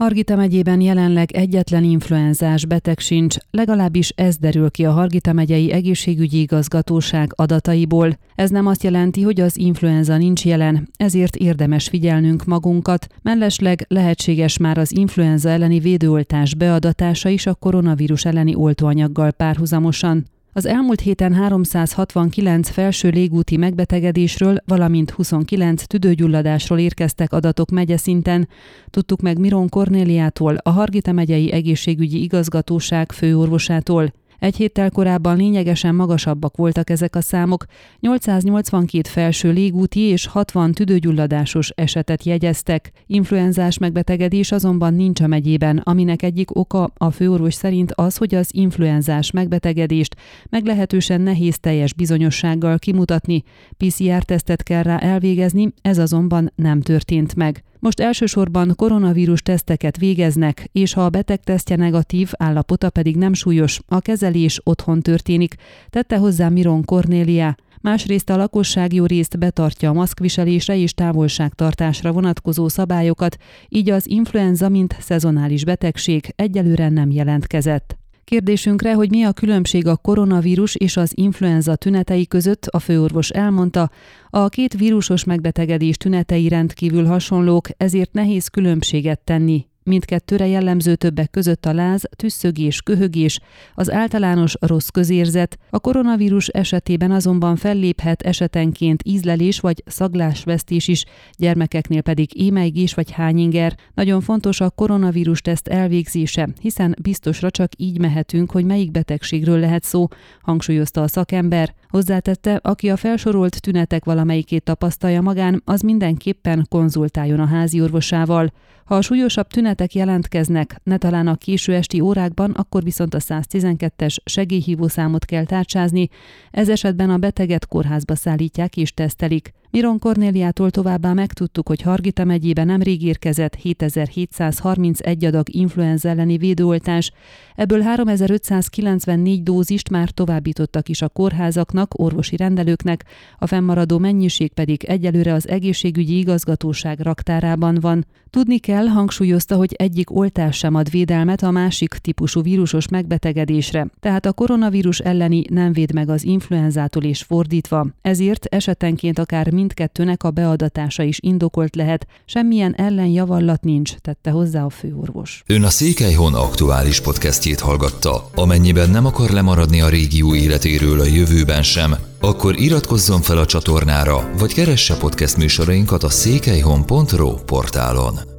Hargita megyében jelenleg egyetlen influenzás beteg sincs, legalábbis ez derül ki a Hargita megyei egészségügyi igazgatóság adataiból. Ez nem azt jelenti, hogy az influenza nincs jelen, ezért érdemes figyelnünk magunkat. Mellesleg lehetséges már az influenza elleni védőoltás beadatása is a koronavírus elleni oltóanyaggal párhuzamosan. Az elmúlt héten 369 felső légúti megbetegedésről, valamint 29 tüdőgyulladásról érkeztek adatok szinten. Tudtuk meg Miron Kornéliától, a Hargita megyei egészségügyi igazgatóság főorvosától. Egy héttel korábban lényegesen magasabbak voltak ezek a számok, 882 felső légúti és 60 tüdőgyulladásos esetet jegyeztek. Influenzás megbetegedés azonban nincs a megyében, aminek egyik oka a főorvos szerint az, hogy az influenzás megbetegedést meglehetősen nehéz teljes bizonyossággal kimutatni. PCR-tesztet kell rá elvégezni, ez azonban nem történt meg. Most elsősorban koronavírus teszteket végeznek, és ha a beteg tesztje negatív, állapota pedig nem súlyos, a kezelés otthon történik, tette hozzá Miron Cornélia. Másrészt a lakosság jó részt betartja a maszkviselésre és távolságtartásra vonatkozó szabályokat, így az influenza, mint szezonális betegség egyelőre nem jelentkezett. Kérdésünkre, hogy mi a különbség a koronavírus és az influenza tünetei között, a főorvos elmondta, a két vírusos megbetegedés tünetei rendkívül hasonlók, ezért nehéz különbséget tenni, Mindkettőre jellemző többek között a láz, tüsszögés, köhögés, az általános rossz közérzet, a koronavírus esetében azonban felléphet esetenként ízlelés vagy szaglásvesztés is, gyermekeknél pedig émeigés vagy hányinger. Nagyon fontos a koronavírus teszt elvégzése, hiszen biztosra csak így mehetünk, hogy melyik betegségről lehet szó, hangsúlyozta a szakember. Hozzátette, aki a felsorolt tünetek valamelyikét tapasztalja magán, az mindenképpen konzultáljon a házi orvosával. Ha a súlyosabb tünetek jelentkeznek, ne talán a késő esti órákban, akkor viszont a 112-es segélyhívó számot kell tárcsázni, ez esetben a beteget kórházba szállítják és tesztelik. Miron Kornéliától továbbá megtudtuk, hogy Hargita megyében nemrég érkezett 7731 adag influenza elleni védőoltás, ebből 3594 dózist már továbbítottak is a kórházaknak, orvosi rendelőknek, a fennmaradó mennyiség pedig egyelőre az egészségügyi igazgatóság raktárában van. Tudni kell, hangsúlyozta, hogy egyik oltás sem ad védelmet a másik típusú vírusos megbetegedésre, tehát a koronavírus elleni nem véd meg az influenzától és fordítva. Ezért esetenként akár mindkettőnek a beadatása is indokolt lehet, semmilyen ellenjavallat nincs, tette hozzá a főorvos. Ön a Székelyhon aktuális podcastjét hallgatta. Amennyiben nem akar lemaradni a régió életéről a jövőben sem, akkor iratkozzon fel a csatornára, vagy keresse podcast műsorainkat a székelyhon.pro portálon.